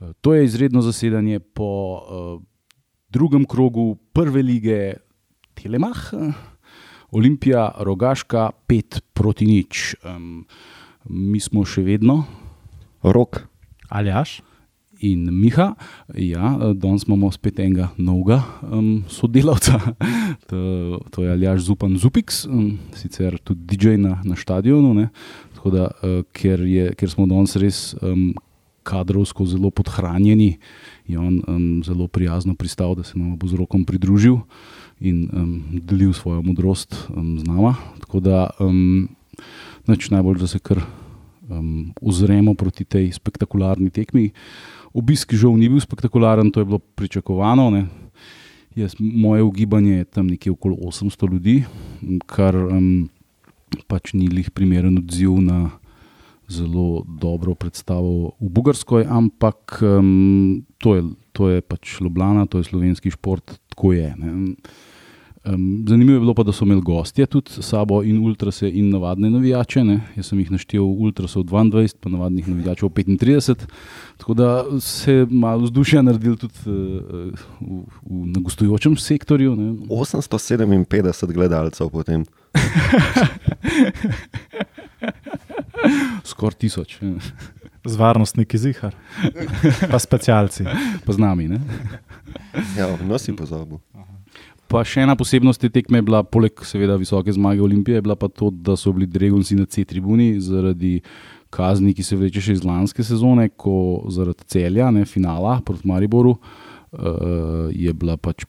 Uh, to je izredno zasedanje po uh, drugem krogu prve lige Telemach, Olimpija, Rogaška, 5 proti nič. Um, mi smo še vedno. Rok. Aljaš. In Miha, ja, danes imamo spet enega novega um, sodelavca, to, to je Aljaš Zupan Zupix, um, sicer tudi DJ na, na stadionu. Da, uh, ker, je, ker smo danes res um, kadrovsko zelo podhranjeni, je on um, zelo prijazno pristal, da se nam bo z rokom pridružil in um, delil svojo modrost um, z nama. Tako da um, najbolj, da se kar um, ozremo proti tej spektakularni tekmi. Obisk žal ni bil spektakularen, to je bilo pričakovano. Jaz, moje ugibanje je tam nekje okoli 800 ljudi, kar um, pač ni lih primeren odziv na zelo dobro predstavo v Bugarskoj, ampak um, to, je, to je pač Ljubljana, to je slovenski šport, tako je. Ne. Um, zanimivo je bilo pa, da so imeli gostje tudi sabo in ultrase in navadne navijače. Ne. Jaz sem jih naštel ultrasov 22, pa navadnih navijačev 35. Tako da se je malo vzdušja naredil tudi uh, v, v, na gostujočem sektorju. Ne. 857 gledalcev potem. Skoraj tisoč. Z varnostniki zihar, pa specialci. Pa z nami. Ja, nosi pozabil. Pa še ena posebnost te tekme je bila, poleg seveda visoke zmage Olimpije, bila pa to, da so bili Dregonci na C-tribuni zaradi kazni, ki se vleče še iz lanske sezone, ko zaradi celja, ne finala proti Mariboru, uh, je bila pač,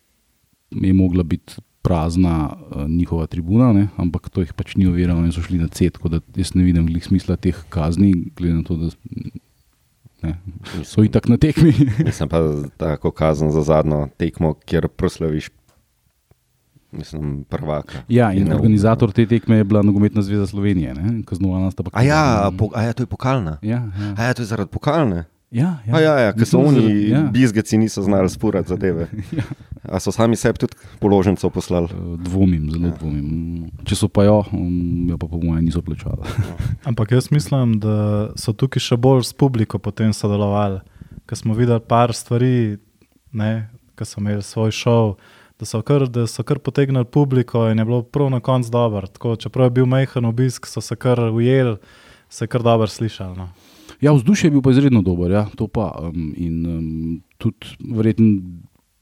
je mogla biti prazna uh, njihova tribuna, ne? ampak to jih pač ni oviralo in so šli na C, tako da jaz ne vidim glih smisla teh kazni, glede na to, da. Ne, so i tak na tekmi. Mislim pa tako kazen za zadnjo tekmo, kjer proslaviš mislim, prvaka. Ja, in, in organizator te tekme je bila Nogometna zveza Slovenije, kaznovana sta pa kaj. Ja, po, ja, to je pokalna. Ja, ja. A ja, to je zaradi pokalne. Ja, ja. ja, ja ker so oni, ja. bizgeci, niso znali spurati zadeve. ja. A so sami sebi tudi položnico poslali? Eh, dvomim, zelo ja. dvomim. Če so pa jo, um, jo pa po mojem niso plačali. Ampak jaz mislim, da so tukaj še bolj s publiko potem sodelovali, ker smo videli par stvari, ki so imeli svoj šov da so kar, da so kar potegnili publiko in je bilo prav na koncu dobro. Tako, čeprav je bil majhen obisk, so se kar ujeli, se kar dobro slišali. No. Ja, vzdušje je bil pa izredno dober, ja, to pa. Um, in um, tudi verjetno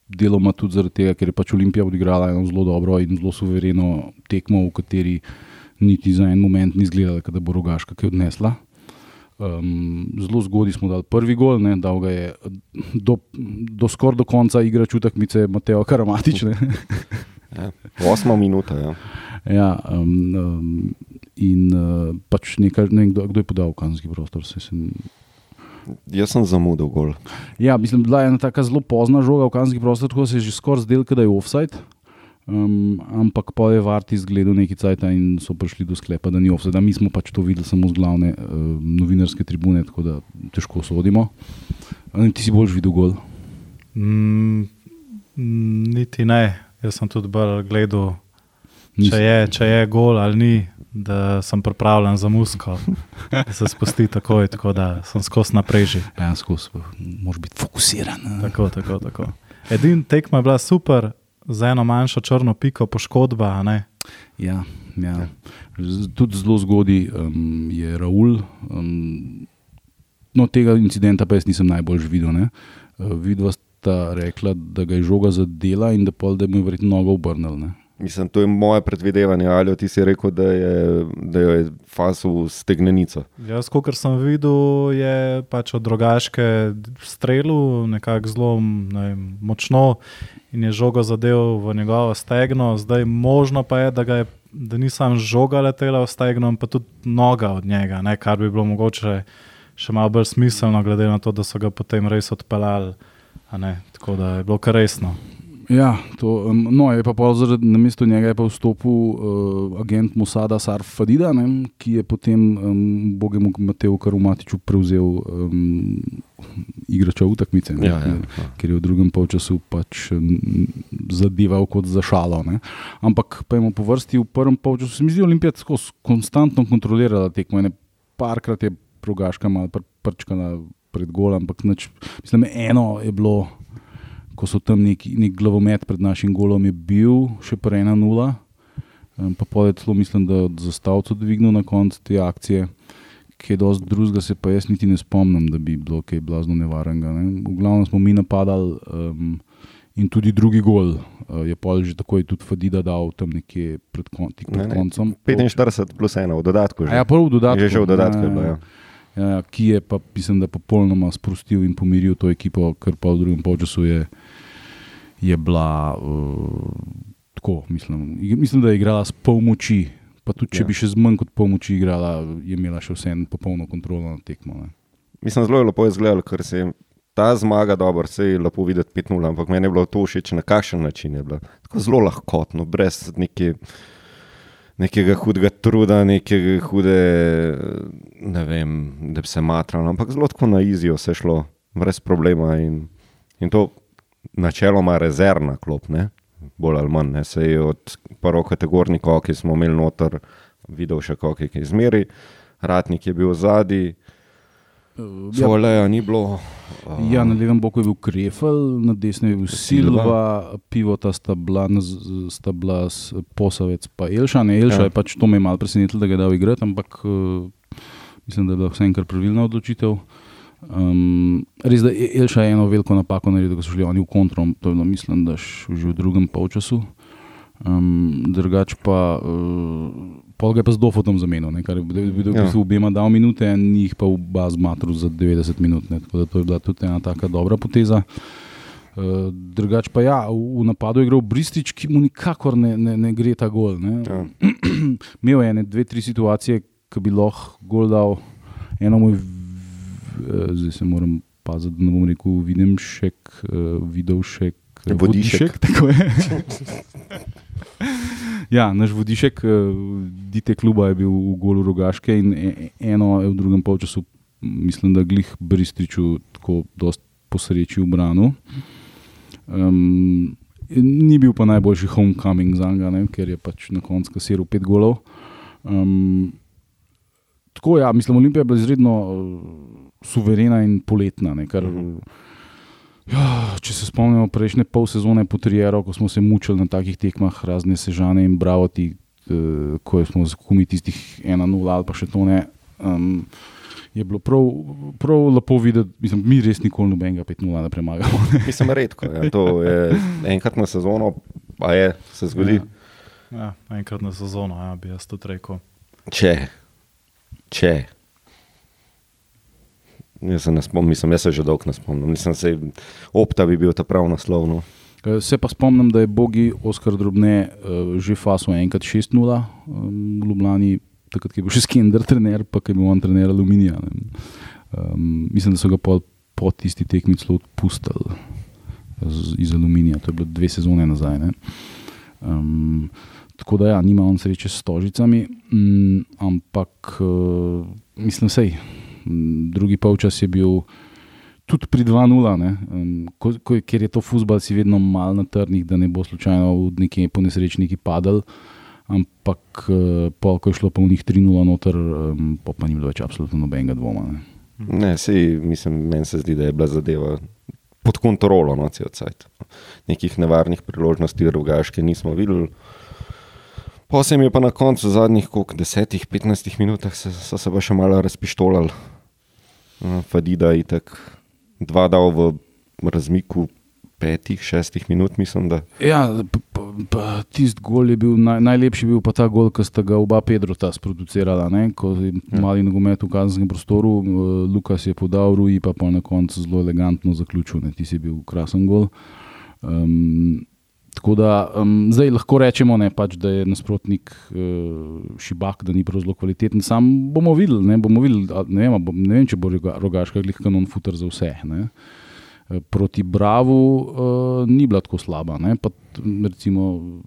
deloma tudi zaradi tega, ker je pač Olimpija odigrala eno zelo dobro in zelo suvereno tekmo, v kateri niti za en moment ni izgledala, da bo rogaška kaj odnesla. Um, zelo zgodaj smo dali prvi gol, ne, da ga je do, do skoraj do konca igre čutek, mi je Mateo Karamatič. Ja, osma minuta. Ja. Ja, um, um, in uh, pač nekaj, ne, kdo, kdo je podal kazenski prostor. Se sem... Jaz sem zamudil gol. Ja, mislim, da je ena tako zelo pozna žoga v kazenski prostor, tako se je že skoraj zdel, da je offside. Um, ampak pa je vart izgledal neki cajt in so prišli do sklepa, da ni offset. Mi smo pač to videli samo z glavne uh, novinarske tribune, tako da težko sodimo. Ali ti si bolj videl gol? Mm, niti ne, jaz sem tudi bolj gledal, če je, če je gol ali ni. Da sem pripravljen za musko, da se spusti takoj, tako da sem skozi naprej že. Ja, skozi, moraš biti fokusiran. Tako, tako, tako. Edini tekmo je bila super, z eno manjšo črno piko poškodba. Ja, ja. Tudi zelo zgodaj um, je Raul. Um, no, tega incidenta pa jaz nisem najbolj videl. Uh, vidva sta rekla, da ga je žoga zadela in da, pol, da mu je verjetno nogo obrnil. Mislim, to je moje predvidevanje. Ali ti si rekel, da je, da je fasu stegnenico? Jaz, kot sem videl, je pač od drugačke strelu, nekako zelo ne, močno in je žogo zadev v njegovo stegno. Zdaj, možno pa je, da, je, da nisem žoga letela v stegno, pa tudi noga od njega, ne, kar bi bilo mogoče še malo bolj smiselno, glede na to, da so ga potem res odpeljali. Tako da je bilo kar resno. Ja, to, no, je pa zaradi, na mesto njega je pa vstopil uh, agent Musada Sarf Fadida, ne, ki je potem um, Bogemu Mateju Karumatiču prevzel um, igrača v takmice, ja, ja, ja. ker je v drugem polčasu pač zadeval kot za šalo. Ne. Ampak pa imamo po vrsti v prvem polčasu, se mi zdi, Olimpijat konstantno kontrolirala tekmo. Ne, parkrat je progaška malo pr prčkala pred gol, ampak nič, mislim, eno je bilo, ko so tam neki nek glavomet pred našim golom, je bil še prej ena nula. Um, pa pa je celo, mislim, da je zastavil dvignil na koncu te akcije, ki je dosti drugega, se pa jaz niti ne spomnim, da bi bilo kaj blazno nevarnega. Ne. V glavnem smo mi napadali um, in tudi drugi gol uh, je pol že takoj tudi Fadida dal tam nekje pred, kon, tik pred Ne, ne, koncem. 45 plus 1 v dodatku. A Že. ja, prvo v dodatku. Že, že v dodatku je ja, bilo. Ja. Ja, ja, ki je pa, mislim, da popolnoma sprostil in pomiril to ekipo, ker pa v drugem polčasu je, je bila uh, tako. Mislim, mislim, da je igrala s pol moči. Pa tudi, če Ja. bi še z manj kot pol moči igrala, je imela še vseeno popolno kontrolo nad tekmo. Ne. Mislim, zelo je lepo izgledalo, ker se je ta zmaga dobro, se je lepo videti 5-0, ampak meni je bilo to všeč na kakšen način. Je bilo tako zelo lahkotno, brez neke, nekega hudega truda, nekega hude, ne vem, da bi se matralo, ampak zelo tako na izijo se šlo, brez problema in, in to načeloma rezervna klop, ne? bolj ali manj. Ne? Se je od prvo kategorni koki smo imeli noter, videl še koki, ki je zmeri, ratnik je bil zadnji. Uh, ja, Svoleja ni bilo. Uh, ja, na levem boku je bil Krefel, na desnem je bil Silva. Silva, pivota sta bila, sta bila Posavec pa Elša. Ne, Elša Ja. ja. je pač to me malo presenetilo, da ga je dal igrati, ampak uh, mislim, da je bila vseeno kar pravilna odločitev. Um, res da je Elša je eno veliko napako naredil, ko so šli oni v kontrom, to je bilo mislim, da že v drugem polčasu. Um, drugač pa, uh, pol ga je pa z Dofotom zamenil, ne, kar je bil Ja. obema dal minute, njih pa v baz matru za 90 minut. Ne, tako da to je bila tudi ena taka dobra poteza. Uh, drugač pa ja, v, v napadu je igral Bristič, ki mu nikakor ne, ne, ne gre ta gol. Ne. Ja. Imel je ene, dve, tri situacije, ki bi lahko gol dal. Eno mu je, eh, zdaj se moram paziti, da ne bom rekel, vidim še, videl še. Vodišek. Tako je. ja, naš vodišek, eh, dite kluba je bil v golu rogaške in e- eno je v drugem polčasu, mislim, da glih Bristriču tako dost posreči v branu. Um, ni bil pa najboljši homecoming za njega, ker je pač na koncu kasiral pet golov. Um, tako ja, mislim, Olimpija je bila izredno uh, suverena in poletna. Ne, kar, Mhm. ja, če se spomnimo prejšnje pol sezone po Trieru, ko smo se mučili na takih tekmah, razne sežane in bravoti, uh, ko smo z kumi tistih 1-0 ali pa še to ne. Um, Je bilo prav, prav lepo videti, mislim, mi res nikoli nobenega 5-0 ne premagamo. Mislim, redko. Ja. To je enkrat na sezono, pa je, se zgodi. Ja. Ja, enkrat na sezono, ja, bi jaz tudi rekel. Če, če. Jaz se ne spomnim, mislim, jaz se že dolgo ne spomnim. Mislim, se opta bi bil ta prav naslov. No. Eh, Se pa spomnim, da je Bogi Oskar Drobne uh, že faso enkrat 6-0 um, v Ljubljani, takrat je bil še Skender trener, pa je bil on trener Aluminija. ne. Um, mislim, da so ga po, po tisti tekmi celo odpustili z, iz Aluminija, to je bilo dve sezone nazaj. ne. Um, tako da ja, nima on sreče s tožicami, um, ampak uh, mislim, sej. Drugi polčas je bil tudi pri 2-0, ne, um, ko, ko, ker je to futbol, si vedno malo na trdnih, da ne bo slučajno v neki ponesrečniki padel. Ampak, uh, pol, ko je šlo pa v njih 3-0 noter, um, pa, ni bilo več absolutno nobenega dvoma. Ne. Ne, sej, mislim, meni se zdi, da je bila zadeva pod kontrolo, no, cel cajt. Nekih nevarnih priložnosti rogaške nismo videli. Posem je pa na koncu zadnjih koliko, 10-15 minutah se, so se pa še malo razpištolali. Uh, Fadida je tako dva dal v razmiku petih, šestih minut, mislim, da. Ja, tisti gol je bil naj, najlepši, bil pa ta gol, ki sta ga oba Pedrota sproducirala. Ne? Ko je Ja. mali nogomet v kazenskem prostoru, uh, Lukas je podal, Rui pa pa na koncu zelo elegantno zaključil. Ne? Ti si bil krasen gol. Um, tako da um, zdaj lahko rečemo, ne, pač, da je nasprotnik uh, šibak, da ni prav zelo kvaliteten. Sam bomo videli, ne, bomo videli ne, vem, a bo, ne vem, če bo Roga- rogaška glih kanon futer za vse. Ne. Eh, Proti Bravu uh, ni bila tako slaba. Ne? Pa, recimo,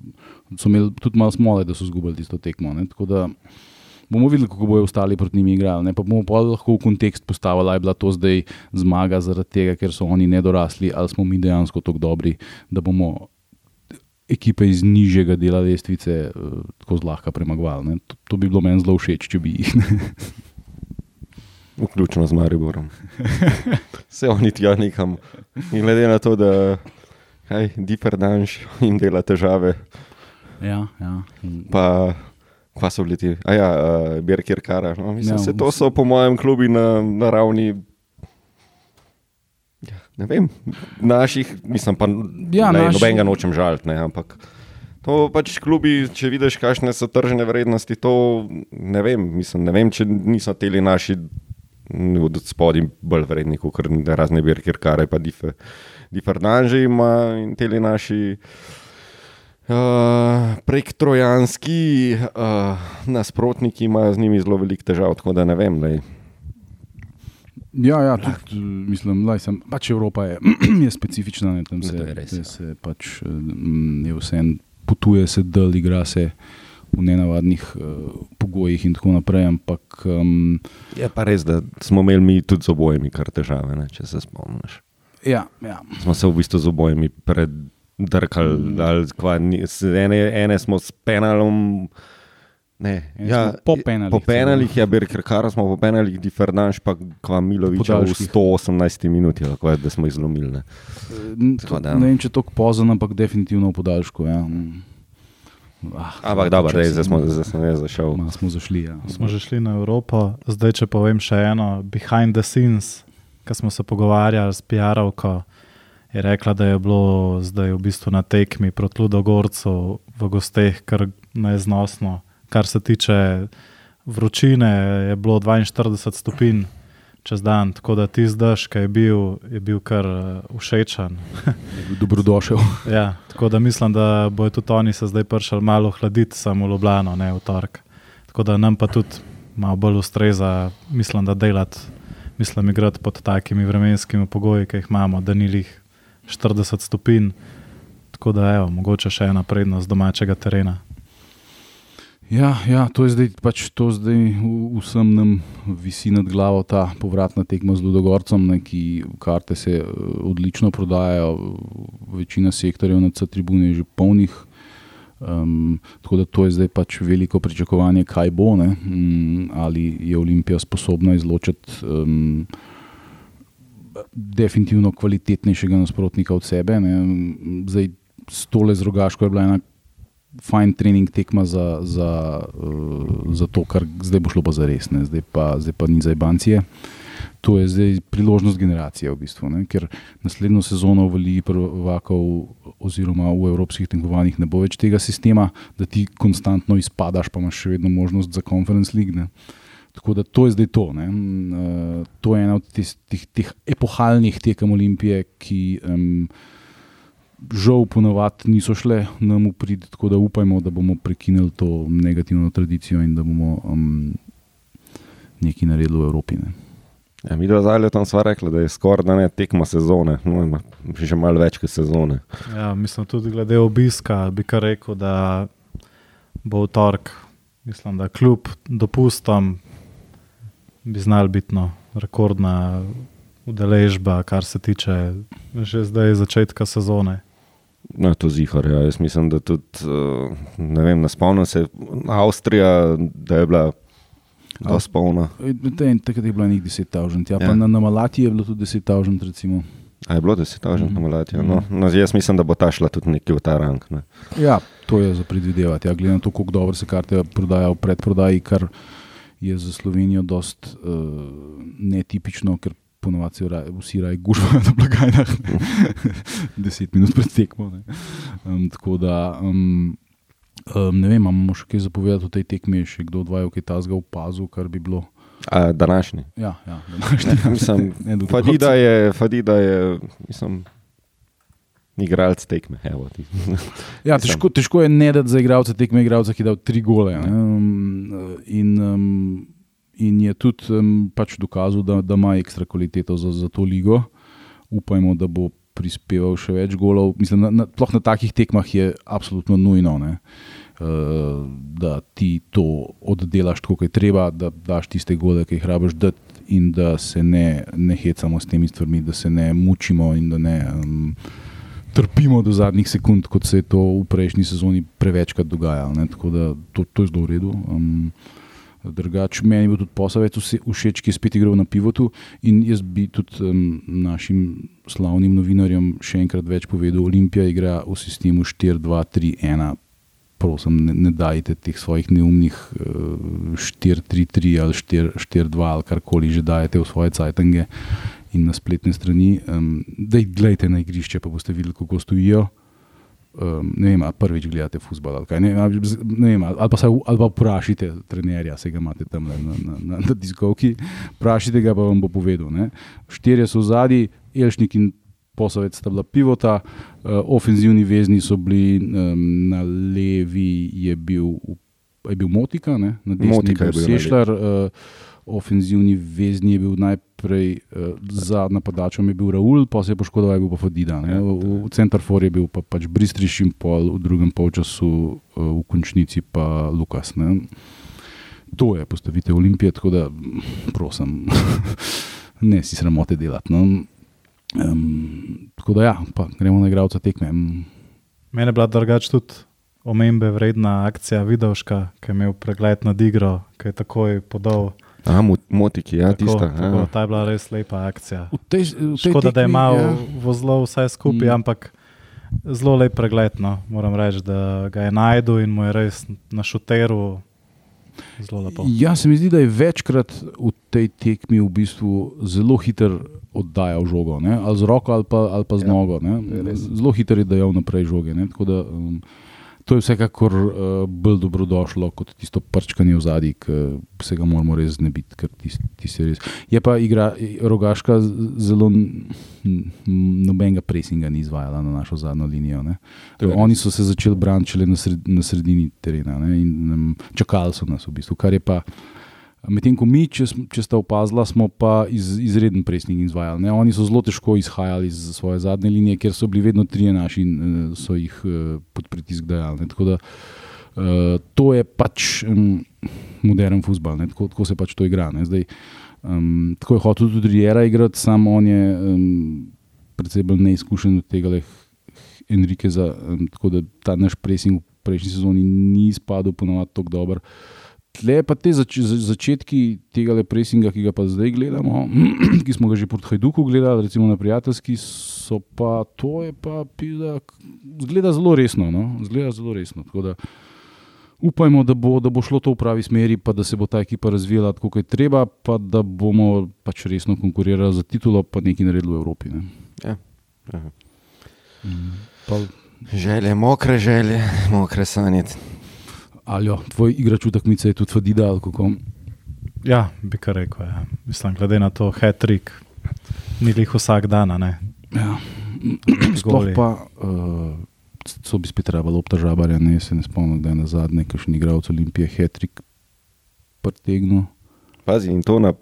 so imeli tudi malo smole, da so izgubili tisto tekmo. Ne? Tako da bomo videli, kako bodo ostali proti njim igrali. Ne? Pa bomo pa lahko v kontekst postavili, ali je bila to zdaj zmaga zaradi tega, ker so oni nedorasli, ali smo mi dejansko tako dobri, da bomo ekipe iz nižjega dela lestvice uh, tako zlahka premagovali. ne. To, to bi bilo meni zelo všeč, če bi jih. vključno z Mariborom. Vse oni tja nekam. In glede na to, da kaj, Diper Danš jim dela težave, Ja, ja. pa, pa so bili ti, a ja, uh, Birkir Kara. No, mislim, Ja, ja, to so po mojem klubi na, na ravni. Ne vem, naših, mislim pa, Ja, ne, naši- nobenega nočem žaliti, ampak to pač klubi, če vidiš, kakšne so tržne vrednosti, to ne vem, mislim, ne vem, če niso teli naši od spodaj bolj vredni, kot razne birke, kar je pa dife. Diferdanži ima in teli naši. Uh, prek trojanski uh, nasprotniki imajo z njimi zelo veliko težav, tako da ne vem. Lej. Ja, ja tudi, eh, mislim, da pač Evropa je, je specifična, ne, tam se, je res, ja. se pač, eh, mm, je vse en, potuje se del, igra se v nenavadnih uh, pogojih in tako naprej. Ampak um, Je pa res, da smo imeli mi tudi z obojimi kar težave, ne, če se spomniš. ja, ja. Smo se v bistvu z obojimi predrkali, s- ene, ene smo s penalom. Ne, ja, smo po penalih Po penalih, ja, Birker Kar smo po penalih, Diferdanš pa kva Milovič v Podaljških. 118 minuti, lahko je, da smo izlomili. Ne. Tako to- da- Ne vem, če je tako pozno, ampak definitivno v podaljšku. Ja. Mm. Ah, Ampak dobro, se- zdaj smo, zdaj sem jaz zašel. Malo smo zašli. Ja. Smo že šli na Evropo, zdaj če povem še eno, behind the scenes, ki smo se pogovarjali s PR-ovko, je rekla, da je bilo zdaj v bistvu na tekmi proti Ludogorcu v gosteh kar neznosno. Kar se tiče vročine, je bilo 42 stopinj čez dan, tako da ti zdaš, ki je bil, je bil kar eh, všečen. Dobrodošel. Ja, tako da mislim, da bojo tudi oni se zdaj prišli malo hladiti, samo v Ljubljano, ne v torek. Tako da nam pa tudi malo bolj ustreza, mislim, da delati, mislim, igrati pod takimi vremenskimi pogoji, ki jih imamo, da ni lih 40 stopinj. Tako da, evo, mogoče še ena prednost domačega terena. Ja, ja, to je zdaj, pač to zdaj vsem nam visi nad glavo ta povratna tekma z Ludogorcem, ne, ki karte se eh, odlično prodajajo, večina sektorjev na C-tribuni je že polnih. Um, tako da to je zdaj pač veliko pričakovanje, kaj bo, ne, um, ali je Olimpija sposobna izločiti um, definitivno kvalitetnejšega nasprotnika od sebe. Ne. Zdaj, s tole z rogaško je bila ena fajn trening tekma za, za, uh, za to, kar zdaj bo šlo pa za res, ne. zdaj pa, zdaj pa ni za Ibancije. To je zdaj priložnost generacije, v bistvu, ne? ker naslednjo sezono v Ligi prvakov oziroma v evropskih tekmovanjih ne bo več tega sistema, da ti konstantno izpadaš, pa imaš še vedno možnost za Conference League. Ne? Tako da to je zdaj to. ne. Eh, To je ena od tis- teh, teh epohalnih tekem Olimpije, ki um, žal ponovadi niso šle nam v prid, tako da upajmo, da bomo prekinili to negativno tradicijo in da bomo um, nekaj naredili v Evropi. Ne. Ja, mi dva zdaj tam sva rekla, da je skoraj da ne tekma sezone, no, že malo več kot sezone. Ja, mislim, tudi glede obiska bi kar rekel, da bo v torek, mislim, da kljub dopustom bi znal biti no, rekordna udeležba, kar se tiče že zdaj začetka sezone. No, to zihar, ja. Jaz mislim, da tudi, uh, ne vem, ne spomnim se, Avstrija, da je bila dosti polna. E, Takrat je bilo nekaj 10 tavžent, ja, ja. Na, na Malati je bilo tudi 10 tavžent. Recimo. A je bilo 10 tažen Mhm. na Malatiju? No, no, jaz mislim, da bo ta šla tudi nekje v ta rang. Ne. Ja, to je za predvidevati. Ja, glede na to, koliko dobro se karte prodajajo v predprodaji, kar je za Slovenijo dost uh, netipično, ker ponovadi vsi raje gužvajo na blagajnah, ne. deset minut pred tekmo. ne. Um, tako da, um, um, ne vem, imamo še kaj zapovedati o tej tekmi, je še kdo odvajal kaj tazga opazil, kar bi bilo. A, današnji. Ja, ja, današnji, Mislim, ne, do Fadida je, Fadida je, mislim, igralec tekme. Evo, ti. Ja, težko, težko je ne dati za igralca tekme, igralca, ki je dal tri gole. ne. Um, in, um, in je tudi um, pač dokazal, da, da ima ekstra kvaliteto za, za to ligo. Upajmo, da bo prispeval še več golov. Mislim, na, na, ploh na takih tekmah je absolutno nujno, ne, uh, da ti to oddelaš tako, kot je treba, da daš tiste gole, ki jih rabiš dati. In da se ne, ne hecamo s temi stvarmi, da se ne mučimo in da ne um, trpimo do zadnjih sekund, kot se je to v prejšnji sezoni prevečkrat dogajalo. Tako da to, to je zelo v redu. Um, Drugač, meni je bil tudi posavec vse- všeč, ki je spet igral na pivotu. In jaz bi tudi um, našim slavnim novinarjem še enkrat več povedal: Olimpija igra v sistemu 4-2-3-1. Prosim, ne, ne dajte teh svojih neumnih uh, 4-3-3 ali 4-4-2 ali karkoli že dajete v svoje cajtange in na spletne strani. Um, da jih gledajte na igrišče, pa boste videli, kako stojijo. Um, ne vem, prvič gledate futbol ali kaj. Ne, ne vem, ali, pa, saj- ali pa vprašajte trenerja, se ga imate tam na, na, na, na diskovki. Vprašajte ga, pa vam bo povedal. Ne. Štirje so zadnji, Elšnik in Posavec sta bila pivota, uh, ofenzivni vezni so bili, um, na levi je bil, je bil Motika, ne? na desni Motika je bil. Sešljar. Uh, Ofenzivni vezni je bil najprej uh, za napadačem, je bil Raul, pa se je poškodoval, je bil pa Fodida. ne. V, v centrfor je bil pa pač Bristriš in pol, v drugem polčasu, uh, v končnici pa Lukas. Ne. To je postavitev Olimpije, tako da prosim, ne si sramote delati. No. Um, tako da, ja, pa gremo na igralca tekme. Mene je bila drugače tudi omembe vredna akcija Vidovška, ki je imel pregled nad igro, ki je takoj podal. A, mo- motiki, ja, Tako, tista. tako, Ja. ta je bila res lepa akcija. V tej, v tej Škoda, da je malo ja. vozlov vse skupaj, Mm. ampak zelo lep pregled. No. Moram reči, da ga je najdel in mu je res na šuteru zelo lepo. Ja, se mi zdi, da je večkrat v tej tekmi v bistvu zelo hiter oddajal žogo, ne? ali z roko ali pa, ali pa z Ja, nogo. ne. Zelo hiter je dajal naprej žoge. ne. Tako Da, um, to je vsekakor uh, bolj dobrodošlo kot tisto prčkanje v zadnji, ki se ga moramo res znebiti, ker tisti tis je res. Je pa igra rogaška zelo nobenega presinga ni izvajala na našo zadnjo linijo. Ne. Oni so se začeli braniti na, sred, na sredini terena ne, in um, čakali so nas v bistvu. Kar je pa, medtem ko mi, če, če sta opazila, smo pa iz, izreden presning izvajali. Ne. Oni so zelo težko izhajali iz svoje zadnje linije, ker so bili vedno trije naši in uh, so jih uh, pod pritisk dajali. Tako da uh, to je pač um, modern futbol, ne. tako, tako se pač to igra. Ne. Zdaj, um, tako je hotel tudi Riera igrati, samo on je um, predvsej bolj neizkušen od tega. Le, Enriqueza, um, tako da ta naš pressing v prejšnji sezoni ni izpadel ponovadi tako dober. Tle pa te zač za- začetki tega pressinga, ki ga pa zdaj gledamo, ki smo ga že pod Hajduku gledali, recimo na prijateljski, so pa to je pa pila, zgleda zelo resno. No? Zgleda zelo resno. Da upajmo, da bo, da bo šlo to v pravi smeri, pa da se bo ta ekipa razvijala tako, kot je treba, pa da bomo pač resno konkurirali za titulo, pa nekaj naredili v Evropi. Ne? Ja. Aha. Pa, Želje, mokre želje, mokre Aljo, tvoj igrač v tekmici je tudi Fadida ali kako. Ja, bi kar rekel. Ja. Mislim, glede na to, hat-trick, ni jih vsak dan. a ne. Ja. Sploh pa, uh, so bi spet trebalo obtažabarja, ne se ne spomnim, da je na zadnje, kakšen igralec Olimpije Hetrik pretegnil. Pazi, in to na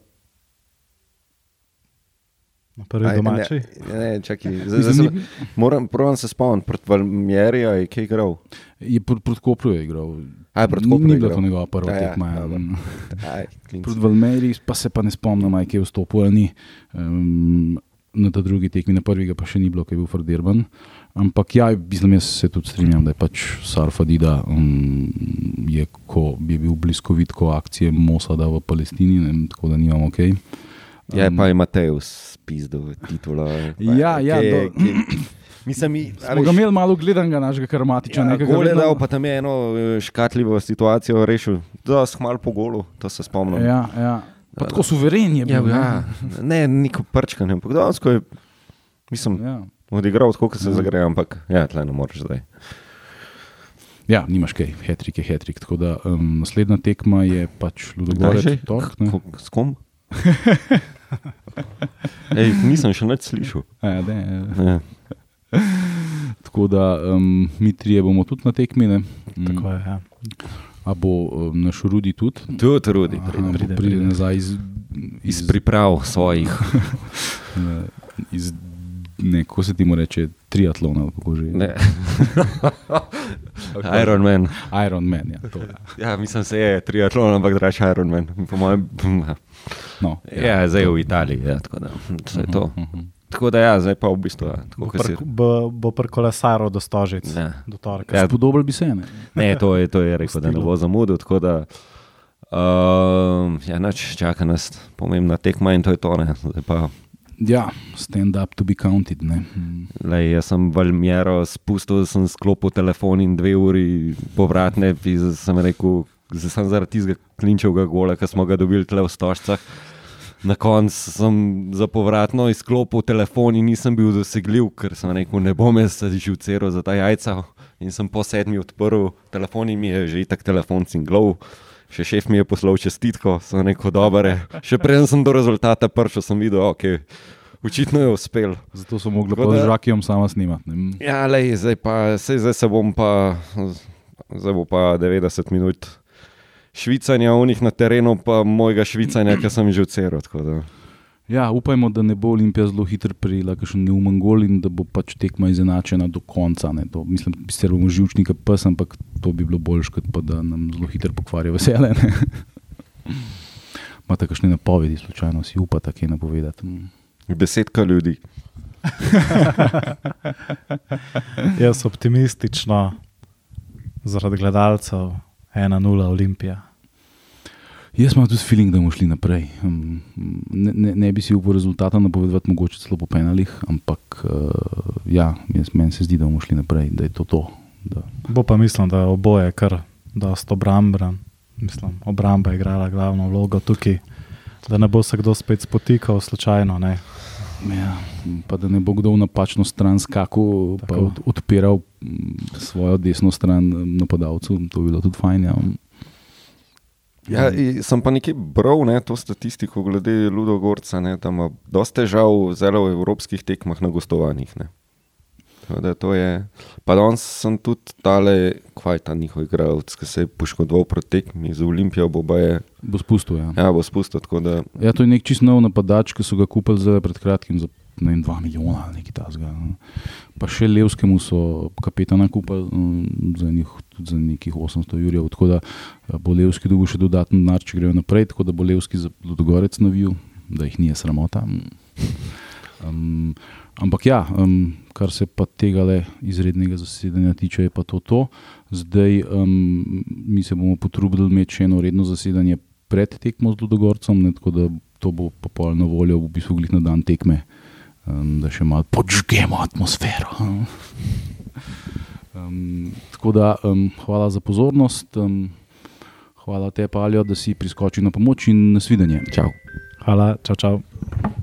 Na prvi Aj, domači. Ne, ne, čakaj, zdaj, zdaj, ni- moram, moram se spomniti, proti Valmjeriju je kaj igral. Je pr proti Kopru je igral. Aj, proti Ni- Kopru Ni je bila to njegova prva Ja, tekma. Ja. Proti Valmeri pa se pa ne spomnim, aj, kje je vstopil ali ni. Um, na ta drugi tekmi, na prvi ga pa še ni bilo, ker je bil Ferdirban. Ampak ja, mislim, jaz se tudi strinjam, da je pač Sarfadida, um, je, ko je bil bliskovit ko akcije Mosada v Palestini, ne, tako da nimamo ok. Ja, pa je Mateus spizdel titulo. Ja, ja, do- Mislim, mi, Smo ga imeli malo gledanega, našega karmatiča. Ja, nekega gol je vedno- dal, pa tam je eno eh, škatljivo situacijo rešil. Da, hmal po golu, to se spomnim. Ja, ja. Pa tako suveren je ja, bil. ja. Ne, neko prčkanje, ampak dejansko je, mislim, ja. odigral tako, kot se Ja. zagreje, ampak ja, tle ne moreš zdaj. ja, nimaš kaj, hetrik je hetrik. Tako da um, naslednja tekma je pač Ludogorec. Kdaj že? Tork, ne? Ko- S kom? Ej, nisem še nič slišal. Ja, ne, ja. Ja. Tako da um, mi trije bomo tudi na tekmi. ne. Mm. Tako je, ja. A bo um, naš Rudi tudi? Tudi rudi, pride. pride, pride nazaj iz, Iz priprav svojih. iz ne, kako se ti mu reče, triatlona. ali kako že. Ne. Iron Man. Iron Man. Ja, to, ja. Ja, mislim, se je triatlon, ampak draž Iron Man. Po mojem, No, ja, ja, zdaj je v Italiji, ja, tako da vse je to. Uh -huh. Tako da ja, zdaj pa v bistvu, ja, tako Bo, kot si. pr, bo, bo pri kolesaru do Stožic, Ja. do torka. Ja, Spodobili bi se. Ne? Ne, to je, to je rekel, da ne bo zamudil. Tako da Uh, ja, noč čaka nas pomembna tekma in to je to. Ne. Zdaj pa Ja, stand up to be counted. Lej, jaz sem Valmiero spustil, sem sklopil telefon in dve uri povratne, zdaj sem rekel, zdaj sem zaradi tistega klinčevega gola, ki smo ga dobili tle v stožcah. Na koncu sem za povratno izklopil telefon in nisem bil dosegljiv, ker sem rekel, ne bom jaz se že vceril za ta jajca. In sem po sedmi odprl telefon in mi je že tak telefon cinglov. Še šef mi je poslal čestitko, sem rekel, dobro. Še preden sem do rezultata prišel, sem videl, ok, očitno je uspel. Zato mogli Tako pa z žakijem sama snimati. ne. Mm. Ja, lej, zdaj, pa, sej, zdaj se bom pa, zdaj bo pa 90 minut švicanja unih na terenu, pa mojega švicanja, ki sem že tako da. Ja, upajmo, da ne bo Olimpija zelo hitro prijela kakšen neumen gol in da bo pač tekma izenačena do konca. ne. To, mislim, da bomo živčni kot pes, ampak to bi bilo bolj, kot pa da nam zelo hitro pokvarijo veselje. ne. Imate kakšne napovedi, slučajno si upate kaj napovedati? Mm. Desetka ljudi. Jaz optimistično, zaradi gledalcev, 1-0 Olimpija. Jaz imam tudi feeling, da bomo šli naprej. Ne, ne, ne bi si upal rezultata napovedati, mogoče celo po penalih, ampak uh, ja, jaz- meni se zdi, da bomo šli naprej, da je to to. Da. Bo pa mislim, da je oboje kar dosta obrambren. Mislim, obramba je igrala glavno vlogo tukaj, da ne bo se kdo spet spotikal slučajno. Ne. Ja, pa da ne bo kdo v napačno stran skakal, pa od, odpiral svojo desno stran napadalcu, to bi bilo tudi fajn. Ja. Ja, i- sem pa nekje bral ne, to statistiko glede Ludogorca, ne, da ima dosta težav zelo v evropskih tekmah na gostovanjih. Ne. Da to je. Pa danes sem tudi tale, kaj ta njihov igralec, ki se je poškodoval proti tekmi z Olimpijo, bo je, Bo spustil. Ja. ja, bo spustil. Da Ja, to je nek čist nov napadač, ki so ga kupili pred kratkim za vem, 2 milijona ali nekaj tasga. Pa še Levskemu so kapetana kupili mm, za, njih, za nekih 800 jurjev. Tako da eh, bo Levski dobil še dodatni denar, če grejo naprej, tako da bo Levski za Ludogorec navil, da jih ni sramota. Um, ampak ja, um, kar se pa tega le izrednega zasedanja tiče, je pa to. to. Zdaj um, mi se bomo potrudili imeti še eno redno zasedanje pred tekmo z Ludogorcem, ne, tako da to bo popolno voljo v bistvu glih na dan tekme, um, da še malo podžgemo atmosfero. Um, tako da um, hvala za pozornost, um, hvala te, Paljo, da si priskočil na pomoč in nasvidenje. čau. Hvala, čau, čau.